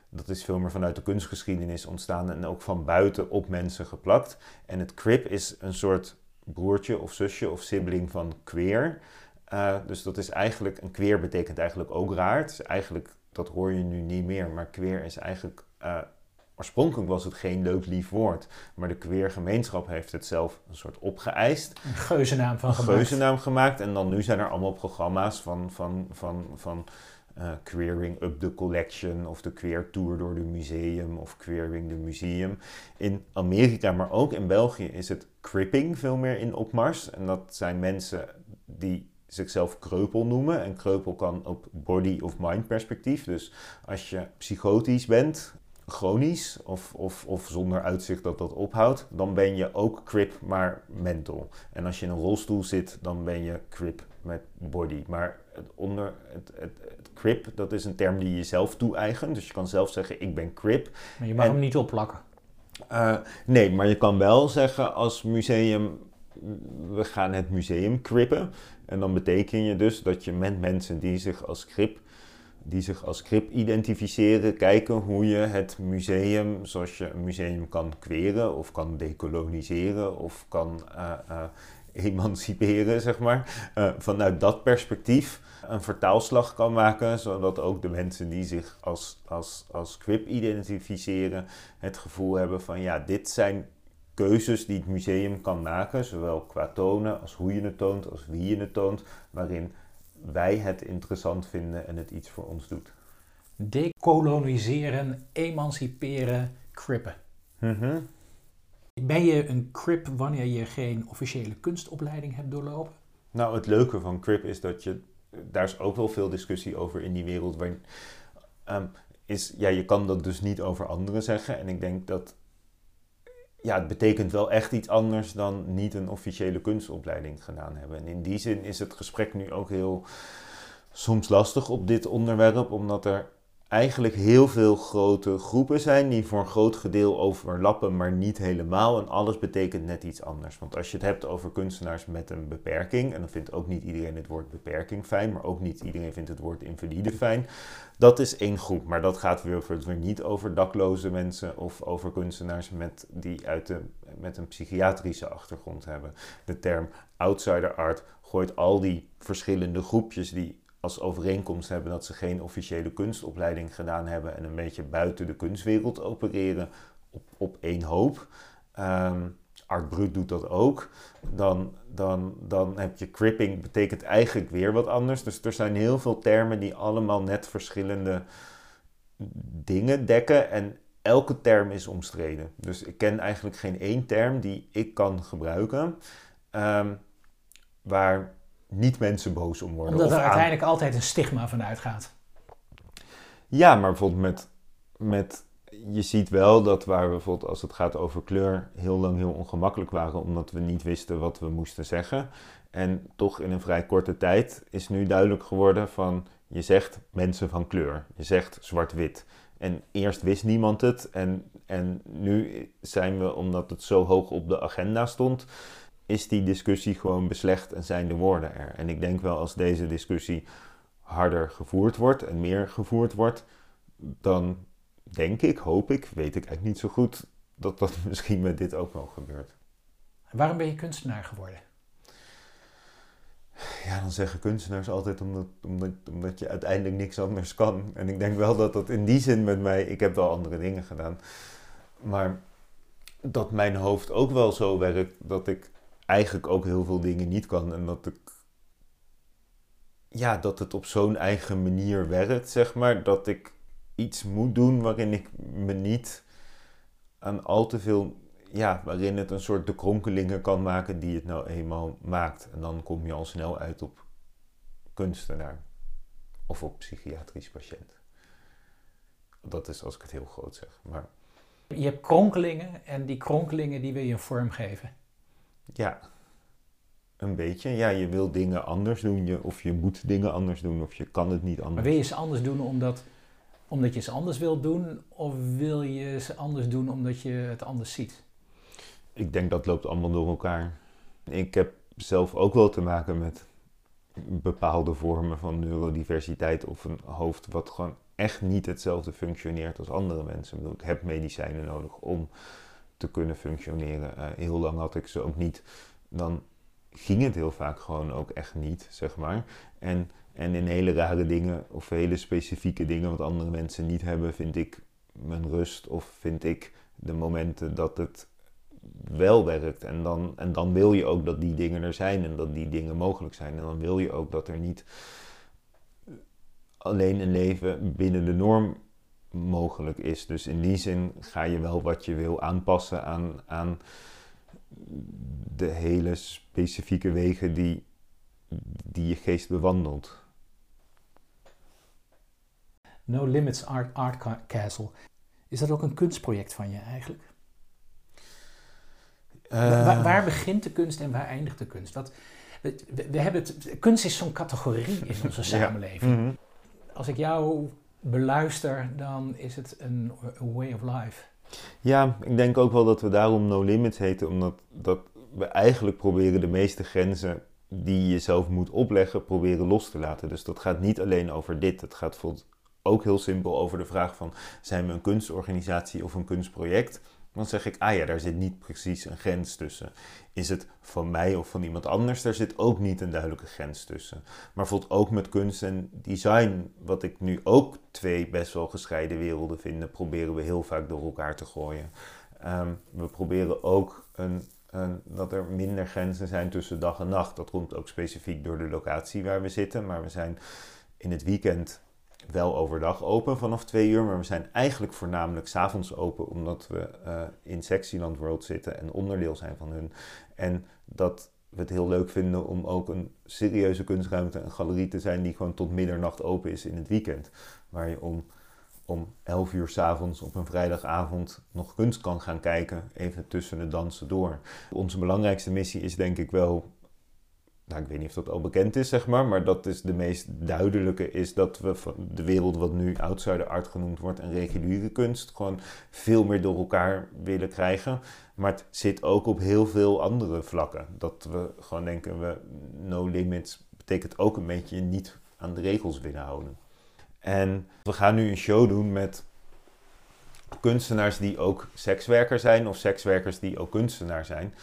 [SPEAKER 2] dat is veel meer vanuit de kunstgeschiedenis ontstaan en ook van buiten op mensen geplakt. En het crip is een soort broertje of zusje of sibling van queer. Uh, dus dat is eigenlijk, een queer betekent eigenlijk ook raar. Het is eigenlijk, dat hoor je nu niet meer, maar queer is eigenlijk uh, Oorspronkelijk was het geen leuk lief woord, maar de queer gemeenschap heeft het zelf een soort opgeëist.
[SPEAKER 1] Een geuzennaam van
[SPEAKER 2] een
[SPEAKER 1] gemaakt.
[SPEAKER 2] geuzennaam gemaakt. En dan nu zijn er allemaal programma's van, van, van, van uh, Queering Up the Collection of de Queer Tour door de museum of Queering the Museum. In Amerika, maar ook in België is het cripping veel meer in opmars. En dat zijn mensen die zichzelf kreupel noemen. En kreupel kan op body of mind perspectief. Dus als je psychotisch bent, chronisch of, of, of zonder uitzicht dat dat ophoudt, dan ben je ook crip, maar mental. En als je in een rolstoel zit, dan ben je crip met body. Maar het, onder, het, het, het crip, dat is een term die je zelf toe-eigent. Dus je kan zelf zeggen, ik ben crip.
[SPEAKER 1] Maar je mag hem niet opplakken.
[SPEAKER 2] Uh, nee, maar je kan wel zeggen als museum, we gaan het museum crippen. En dan beteken je dus dat je met mensen die zich als crip die zich als krip identificeren, kijken hoe je het museum, zoals je een museum kan kweren of kan decoloniseren of kan uh, uh, emanciperen, zeg maar, uh, vanuit dat perspectief een vertaalslag kan maken, zodat ook de mensen die zich als, als, als crip identificeren het gevoel hebben van ja, dit zijn keuzes die het museum kan maken, zowel qua tonen als hoe je het toont, als wie je het toont, waarin wij het interessant vinden en het iets voor ons doet.
[SPEAKER 1] Decoloniseren, emanciperen, crippen. Mhm. Ben je een crip wanneer je geen officiële kunstopleiding hebt doorlopen?
[SPEAKER 2] Nou, het leuke van crip is dat je... Daar is ook wel veel discussie over in die wereld. Waar, um, is, ja, je kan dat dus niet over anderen zeggen. En ik denk dat ja, het betekent wel echt iets anders dan niet een officiële kunstopleiding gedaan hebben. En in die zin is het gesprek nu ook heel soms lastig op dit onderwerp, omdat er eigenlijk heel veel grote groepen zijn die voor een groot gedeel overlappen, maar niet helemaal. En alles betekent net iets anders. Want als je het hebt over kunstenaars met een beperking, en dan vindt ook niet iedereen het woord beperking fijn, maar ook niet iedereen vindt het woord invalide fijn. Dat is één groep, maar dat gaat weer, weer niet over dakloze mensen of over kunstenaars met, die uit de, met een psychiatrische achtergrond hebben. De term outsider art gooit al die verschillende groepjes die als overeenkomst hebben dat ze geen officiële kunstopleiding gedaan hebben en een beetje buiten de kunstwereld opereren op, op één hoop. Um, Art Brut doet dat ook. Dan, dan, dan heb je cripping, betekent eigenlijk weer wat anders. Dus er zijn heel veel termen die allemaal net verschillende dingen dekken. En elke term is omstreden. Dus ik ken eigenlijk geen één term die ik kan gebruiken. Um, waar niet mensen boos om worden.
[SPEAKER 1] Omdat er uiteindelijk altijd een stigma van uitgaat.
[SPEAKER 2] Ja, maar bijvoorbeeld met, met... Je ziet wel dat waar we bijvoorbeeld als het gaat over kleur heel lang heel ongemakkelijk waren, omdat we niet wisten wat we moesten zeggen. En toch in een vrij korte tijd is nu duidelijk geworden van je zegt mensen van kleur, je zegt zwart-wit. En eerst wist niemand het en, en nu zijn we, omdat het zo hoog op de agenda stond, is die discussie gewoon beslecht en zijn de woorden er. En ik denk wel als deze discussie harder gevoerd wordt en meer gevoerd wordt, dan denk ik, hoop ik, weet ik eigenlijk niet zo goed, dat dat misschien met dit ook wel gebeurt.
[SPEAKER 1] Waarom ben je kunstenaar geworden?
[SPEAKER 2] Ja, dan zeggen kunstenaars altijd omdat, omdat, omdat je uiteindelijk niks anders kan. En ik denk wel dat dat in die zin met mij, ik heb wel andere dingen gedaan, maar dat mijn hoofd ook wel zo werkt dat ik eigenlijk ook heel veel dingen niet kan. En dat ik. Ja, dat het op zo'n eigen manier werkt, zeg maar. Dat ik iets moet doen waarin ik me niet aan al te veel. Ja, waarin het een soort de kronkelingen kan maken die het nou eenmaal maakt. En dan kom je al snel uit op kunstenaar. Of op psychiatrisch patiënt. Dat is als ik het heel groot zeg. Maar...
[SPEAKER 1] Je hebt kronkelingen en die kronkelingen die wil je een vorm geven.
[SPEAKER 2] Ja, een beetje. Ja, je wil dingen anders doen, je, of je moet dingen anders doen, of je kan het niet anders.
[SPEAKER 1] Maar wil je ze anders doen omdat, omdat je ze anders wilt doen, of wil je ze anders doen omdat je het anders ziet?
[SPEAKER 2] Ik denk dat loopt allemaal door elkaar. Ik heb zelf ook wel te maken met bepaalde vormen van neurodiversiteit of een hoofd wat gewoon echt niet hetzelfde functioneert als andere mensen. Ik, bedoel, ik heb medicijnen nodig om te kunnen functioneren. Uh, heel lang had ik ze ook niet. Dan ging het heel vaak gewoon ook echt niet, zeg maar. En, en in hele rare dingen of hele specifieke dingen wat andere mensen niet hebben, vind ik mijn rust of vind ik de momenten dat het wel werkt. En dan, en dan wil je ook dat die dingen er zijn en dat die dingen mogelijk zijn. En dan wil je ook dat er niet alleen een leven binnen de norm mogelijk is. Dus in die zin ga je wel wat je wil aanpassen aan, aan de hele specifieke wegen die, die je geest bewandelt.
[SPEAKER 1] No Limits Art, Art Castle. Is dat ook een kunstproject van je eigenlijk? waar, waar, eh. begint de kunst en waar eindigt de kunst? Wat, we, we, hebben het, kunst is zo'n categorie in onze samenleving. Mhm. Als ik jou beluister, dan is het een, way of life.
[SPEAKER 2] Ja, ik denk ook wel dat we daarom No Limits heten, omdat dat we eigenlijk proberen de meeste grenzen die je zelf moet opleggen, proberen los te laten. Dus dat gaat niet alleen over dit. Het gaat ook heel simpel over de vraag van, zijn we een kunstorganisatie of een kunstproject? Dan zeg ik, ah ja, daar zit niet precies een grens tussen. Is het van mij of van iemand anders? Daar zit ook niet een duidelijke grens tussen. Maar bijvoorbeeld ook met kunst en design, wat ik nu ook twee best wel gescheiden werelden vind, proberen we heel vaak door elkaar te gooien. Ehm, we proberen ook een, een, dat er minder grenzen zijn tussen dag en nacht. Dat komt ook specifiek door de locatie waar we zitten. Maar we zijn in het weekend wel overdag open vanaf twee uur, maar we zijn eigenlijk voornamelijk s'avonds open omdat we uh, in Sexyland World zitten en onderdeel zijn van hun. En dat we het heel leuk vinden om ook een serieuze kunstruimte, een galerie te zijn die gewoon tot middernacht open is in het weekend. Waar je om, om 11 uur s'avonds op een vrijdagavond nog kunst kan gaan kijken, even tussen de dansen door. Onze belangrijkste missie is denk ik wel nou, ik weet niet of dat al bekend is, zeg maar, maar dat is de meest duidelijke, is dat we van de wereld wat nu outsider art genoemd wordt en reguliere kunst gewoon veel meer door elkaar willen krijgen. Maar het zit ook op heel veel andere vlakken. Dat we gewoon denken, we no limits betekent ook een beetje niet aan de regels willen houden. En we gaan nu een show doen met kunstenaars die ook sekswerker zijn of sekswerkers die ook kunstenaar zijn.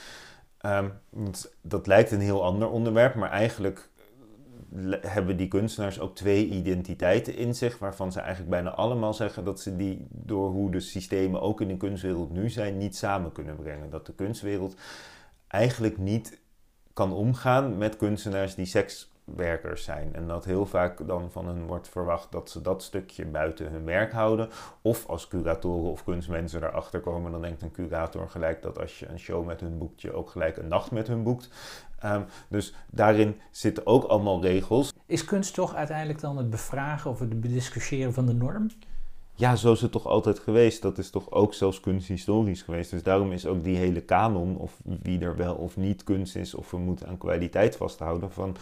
[SPEAKER 2] Ehm, dat lijkt een heel ander onderwerp, maar eigenlijk hebben die kunstenaars ook twee identiteiten in zich, waarvan ze eigenlijk bijna allemaal zeggen dat ze die door hoe de systemen ook in de kunstwereld nu zijn, niet samen kunnen brengen. Dat de kunstwereld eigenlijk niet kan omgaan met kunstenaars die seks werkers zijn. En dat heel vaak dan van hen wordt verwacht dat ze dat stukje buiten hun werk houden. Of als curatoren of kunstmensen erachter komen, dan denkt een curator gelijk dat als je een show met hun boekt, je ook gelijk een nacht met hun boekt. Um, dus daarin zitten ook allemaal regels.
[SPEAKER 1] Is kunst toch uiteindelijk dan het bevragen of het bediscussiëren van de norm?
[SPEAKER 2] Ja, zo is het toch altijd geweest. Dat is toch ook zelfs kunsthistorisch geweest. Dus daarom is ook die hele kanon, of wie er wel of niet kunst is, of we moeten aan kwaliteit vasthouden, van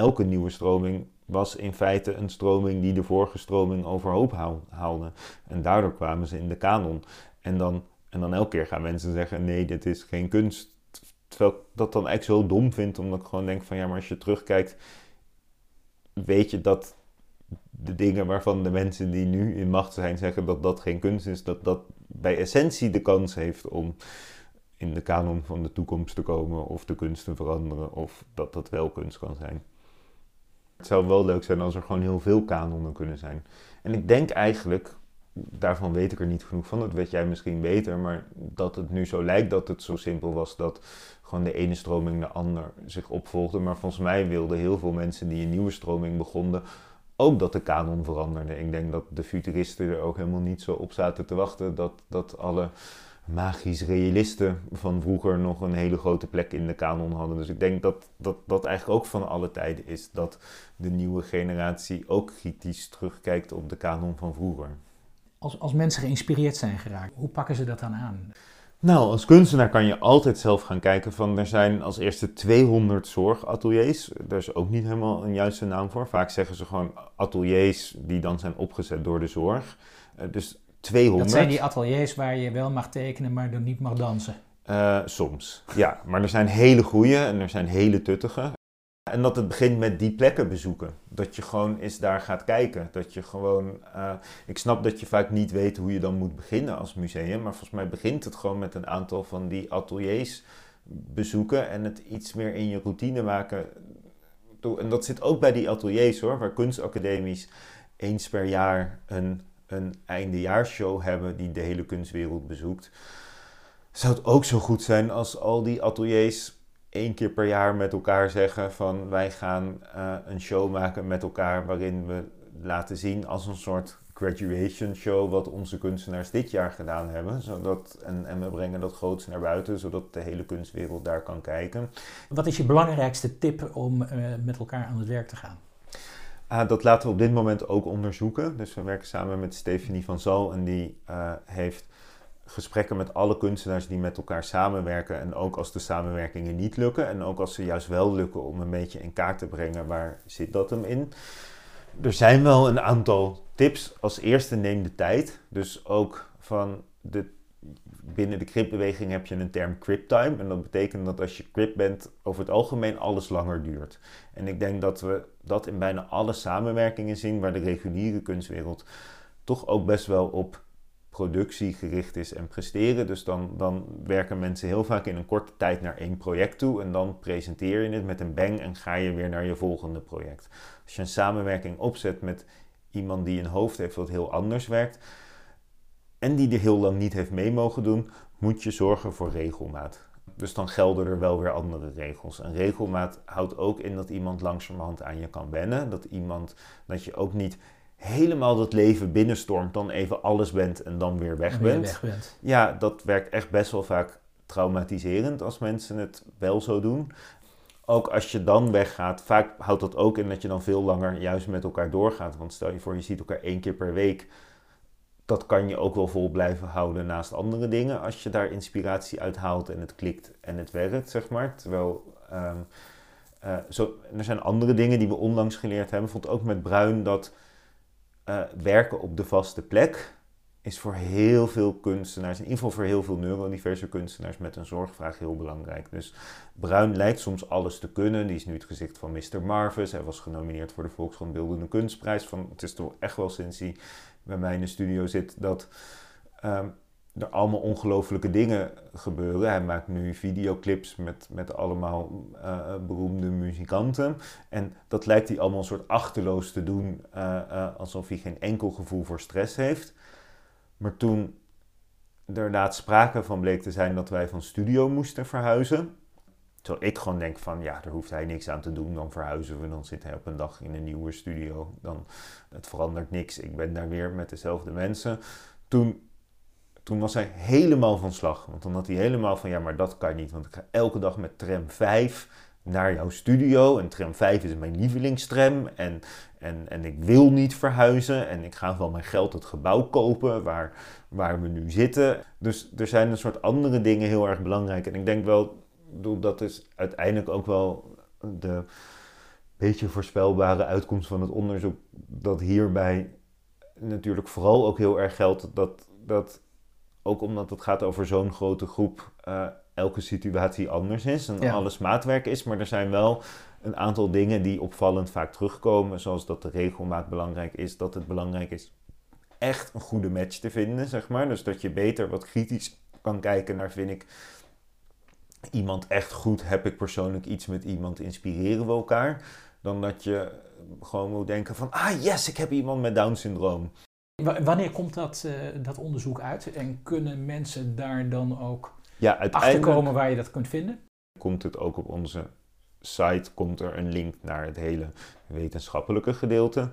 [SPEAKER 2] elke nieuwe stroming was in feite een stroming die de vorige stroming overhoop haalde. En daardoor kwamen ze in de kanon. En dan, en dan elke keer gaan mensen zeggen: nee, dit is geen kunst. Terwijl ik dat dan eigenlijk zo dom vind, omdat ik gewoon denk: van ja, maar als je terugkijkt, weet je dat de dingen waarvan de mensen die nu in macht zijn zeggen dat dat geen kunst is, dat dat bij essentie de kans heeft om in de kanon van de toekomst te komen of de kunst te veranderen of dat dat wel kunst kan zijn. Het zou wel leuk zijn als er gewoon heel veel kanonnen kunnen zijn. En ik denk eigenlijk, daarvan weet ik er niet genoeg van, dat weet jij misschien beter, maar dat het nu zo lijkt dat het zo simpel was dat gewoon de ene stroming de ander zich opvolgde. Maar volgens mij wilden heel veel mensen die een nieuwe stroming begonnen ook dat de kanon veranderde. Ik denk dat de futuristen er ook helemaal niet zo op zaten te wachten dat, dat alle magisch realisten van vroeger nog een hele grote plek in de kanon hadden. Dus ik denk dat dat, dat eigenlijk ook van alle tijden is dat de nieuwe generatie ook kritisch terugkijkt op de kanon van vroeger.
[SPEAKER 1] Als, als mensen geïnspireerd zijn geraakt, hoe pakken ze dat dan aan?
[SPEAKER 2] Nou, als kunstenaar kan je altijd zelf gaan kijken van er zijn als eerste 200 zorgateliers. Daar is ook niet helemaal een juiste naam voor. Vaak zeggen ze gewoon ateliers die dan zijn opgezet door de zorg. Uh, dus 200.
[SPEAKER 1] Dat zijn die ateliers waar je wel mag tekenen, maar er niet mag dansen.
[SPEAKER 2] Uh, soms, ja. Maar er zijn hele goede en er zijn hele tuttige. En dat het begint met die plekken bezoeken. Dat je gewoon eens daar gaat kijken. Dat je gewoon. Uh, ik snap dat je vaak niet weet hoe je dan moet beginnen als museum. Maar volgens mij begint het gewoon met een aantal van die ateliers bezoeken. En het iets meer in je routine maken. En dat zit ook bij die ateliers hoor. Waar kunstacademies eens per jaar een een eindejaarsshow hebben die de hele kunstwereld bezoekt. Zou het ook zo goed zijn als al die ateliers één keer per jaar met elkaar zeggen van wij gaan uh, een show maken met elkaar waarin we laten zien als een soort graduation show wat onze kunstenaars dit jaar gedaan hebben. Zodat, en, en we brengen dat groots naar buiten, zodat de hele kunstwereld daar kan kijken.
[SPEAKER 1] Wat is je belangrijkste tip om uh, met elkaar aan het werk te gaan?
[SPEAKER 2] Uh, dat laten we op dit moment ook onderzoeken. Dus we werken samen met Stephanie van Zal en die uh, heeft gesprekken met alle kunstenaars die met elkaar samenwerken. En ook als de samenwerkingen niet lukken en ook als ze juist wel lukken om een beetje in kaart te brengen waar zit dat hem in. Er zijn wel een aantal tips. Als eerste neem de tijd. Dus ook van de binnen de cryptbeweging heb je een term crypttime. En dat betekent dat als je crypt bent, over het algemeen alles langer duurt. En ik denk dat we dat in bijna alle samenwerkingen zien waar de reguliere kunstwereld toch ook best wel op productie gericht is en presteren. Dus dan, dan werken mensen heel vaak in een korte tijd naar één project toe en dan presenteer je het met een bang en ga je weer naar je volgende project. Als je een samenwerking opzet met iemand die een hoofd heeft wat heel anders werkt, en die er heel lang niet heeft mee mogen doen, moet je zorgen voor regelmaat. Dus dan gelden er wel weer andere regels. En regelmaat houdt ook in dat iemand langzamerhand aan je kan wennen. Dat, iemand, dat je ook niet helemaal dat leven binnenstormt, dan even alles bent en dan weer weg, bent.
[SPEAKER 1] weg bent.
[SPEAKER 2] Ja, dat werkt echt best wel vaak traumatiserend als mensen het wel zo doen. Ook als je dan weggaat, vaak houdt dat ook in dat je dan veel langer juist met elkaar doorgaat. Want stel je voor, je ziet elkaar één keer per week dat kan je ook wel vol blijven houden naast andere dingen als je daar inspiratie uit haalt en het klikt en het werkt, zeg maar. Terwijl, um, Uh, zo, er zijn andere dingen die we onlangs geleerd hebben. Vond ook met Bruin dat uh, werken op de vaste plek is voor heel veel kunstenaars, in ieder geval voor heel veel neurodiverse kunstenaars met een zorgvraag heel belangrijk. Dus Bruin lijkt soms alles te kunnen. Die is nu het gezicht van Mr. Marvis. Hij was genomineerd voor de Volkskrant Beeldende Kunstprijs. Van, het is toch echt wel sinds bij mij in de studio zit dat um, er allemaal ongelofelijke dingen gebeuren. Hij maakt nu videoclips met, met allemaal uh, beroemde muzikanten. En dat lijkt hij allemaal een soort achterloos te doen, uh, uh, alsof hij geen enkel gevoel voor stress heeft. Maar toen er inderdaad sprake van bleek te zijn dat wij van studio moesten verhuizen. Terwijl ik gewoon denk van, ja, daar hoeft hij niks aan te doen. Dan verhuizen we, dan zit hij op een dag in een nieuwe studio. Dan, het verandert niks. Ik ben daar weer met dezelfde mensen. Toen, toen was hij helemaal van slag. Want dan had hij helemaal van, ja, maar dat kan niet. Want ik ga elke dag met tram 5 naar jouw studio. En tram 5 is mijn lievelingstram. En, en, en ik wil niet verhuizen. En ik ga wel mijn geld het gebouw kopen waar, waar we nu zitten. Dus er zijn een soort andere dingen heel erg belangrijk. En ik denk wel, dat is uiteindelijk ook wel de beetje voorspelbare uitkomst van het onderzoek. Dat hierbij natuurlijk vooral ook heel erg geldt dat, dat ook omdat het gaat over zo'n grote groep, uh, elke situatie anders is en ja. alles maatwerk is. Maar er zijn wel een aantal dingen die opvallend vaak terugkomen, zoals dat de regelmaat belangrijk is, dat het belangrijk is echt een goede match te vinden, zeg maar. Dus dat je beter wat kritisch kan kijken naar, vind ik, iemand echt goed, heb ik persoonlijk iets met iemand, inspireren we elkaar, dan dat je gewoon moet denken van, ah yes, ik heb iemand met Down syndroom.
[SPEAKER 1] Wanneer komt dat, uh, dat onderzoek uit en kunnen mensen daar dan ook
[SPEAKER 2] ja,
[SPEAKER 1] achterkomen waar je dat kunt vinden?
[SPEAKER 2] Komt het ook op onze site, komt er een link naar het hele wetenschappelijke gedeelte.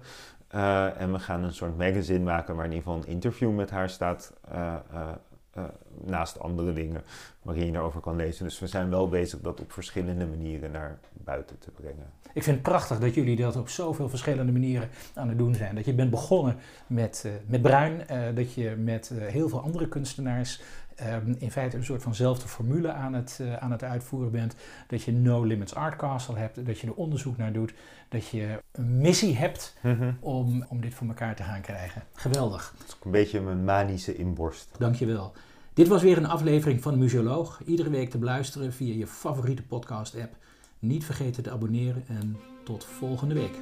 [SPEAKER 2] Uh, en we gaan een soort magazine maken waar in ieder geval een interview met haar staat. Uh, uh, naast andere dingen waarin je daarover kan lezen. Dus we zijn wel bezig dat op verschillende manieren naar buiten te brengen.
[SPEAKER 1] Ik vind het prachtig dat jullie dat op zoveel verschillende manieren aan het doen zijn. Dat je bent begonnen met, uh, met Bruin, uh, dat je met heel veel andere kunstenaars um, in feite een soort vanzelfde formule aan het, aan het uitvoeren bent. Dat je No Limits Art Castle hebt, dat je er onderzoek naar doet, dat je een missie hebt mm -hmm. om, om dit voor elkaar te gaan krijgen. Geweldig.
[SPEAKER 2] Dat is ook een beetje mijn manische inborst.
[SPEAKER 1] Dankjewel. Dit was weer een aflevering van Museoloog. Iedere week te beluisteren via je favoriete podcast-app. Niet vergeten te abonneren en tot volgende week.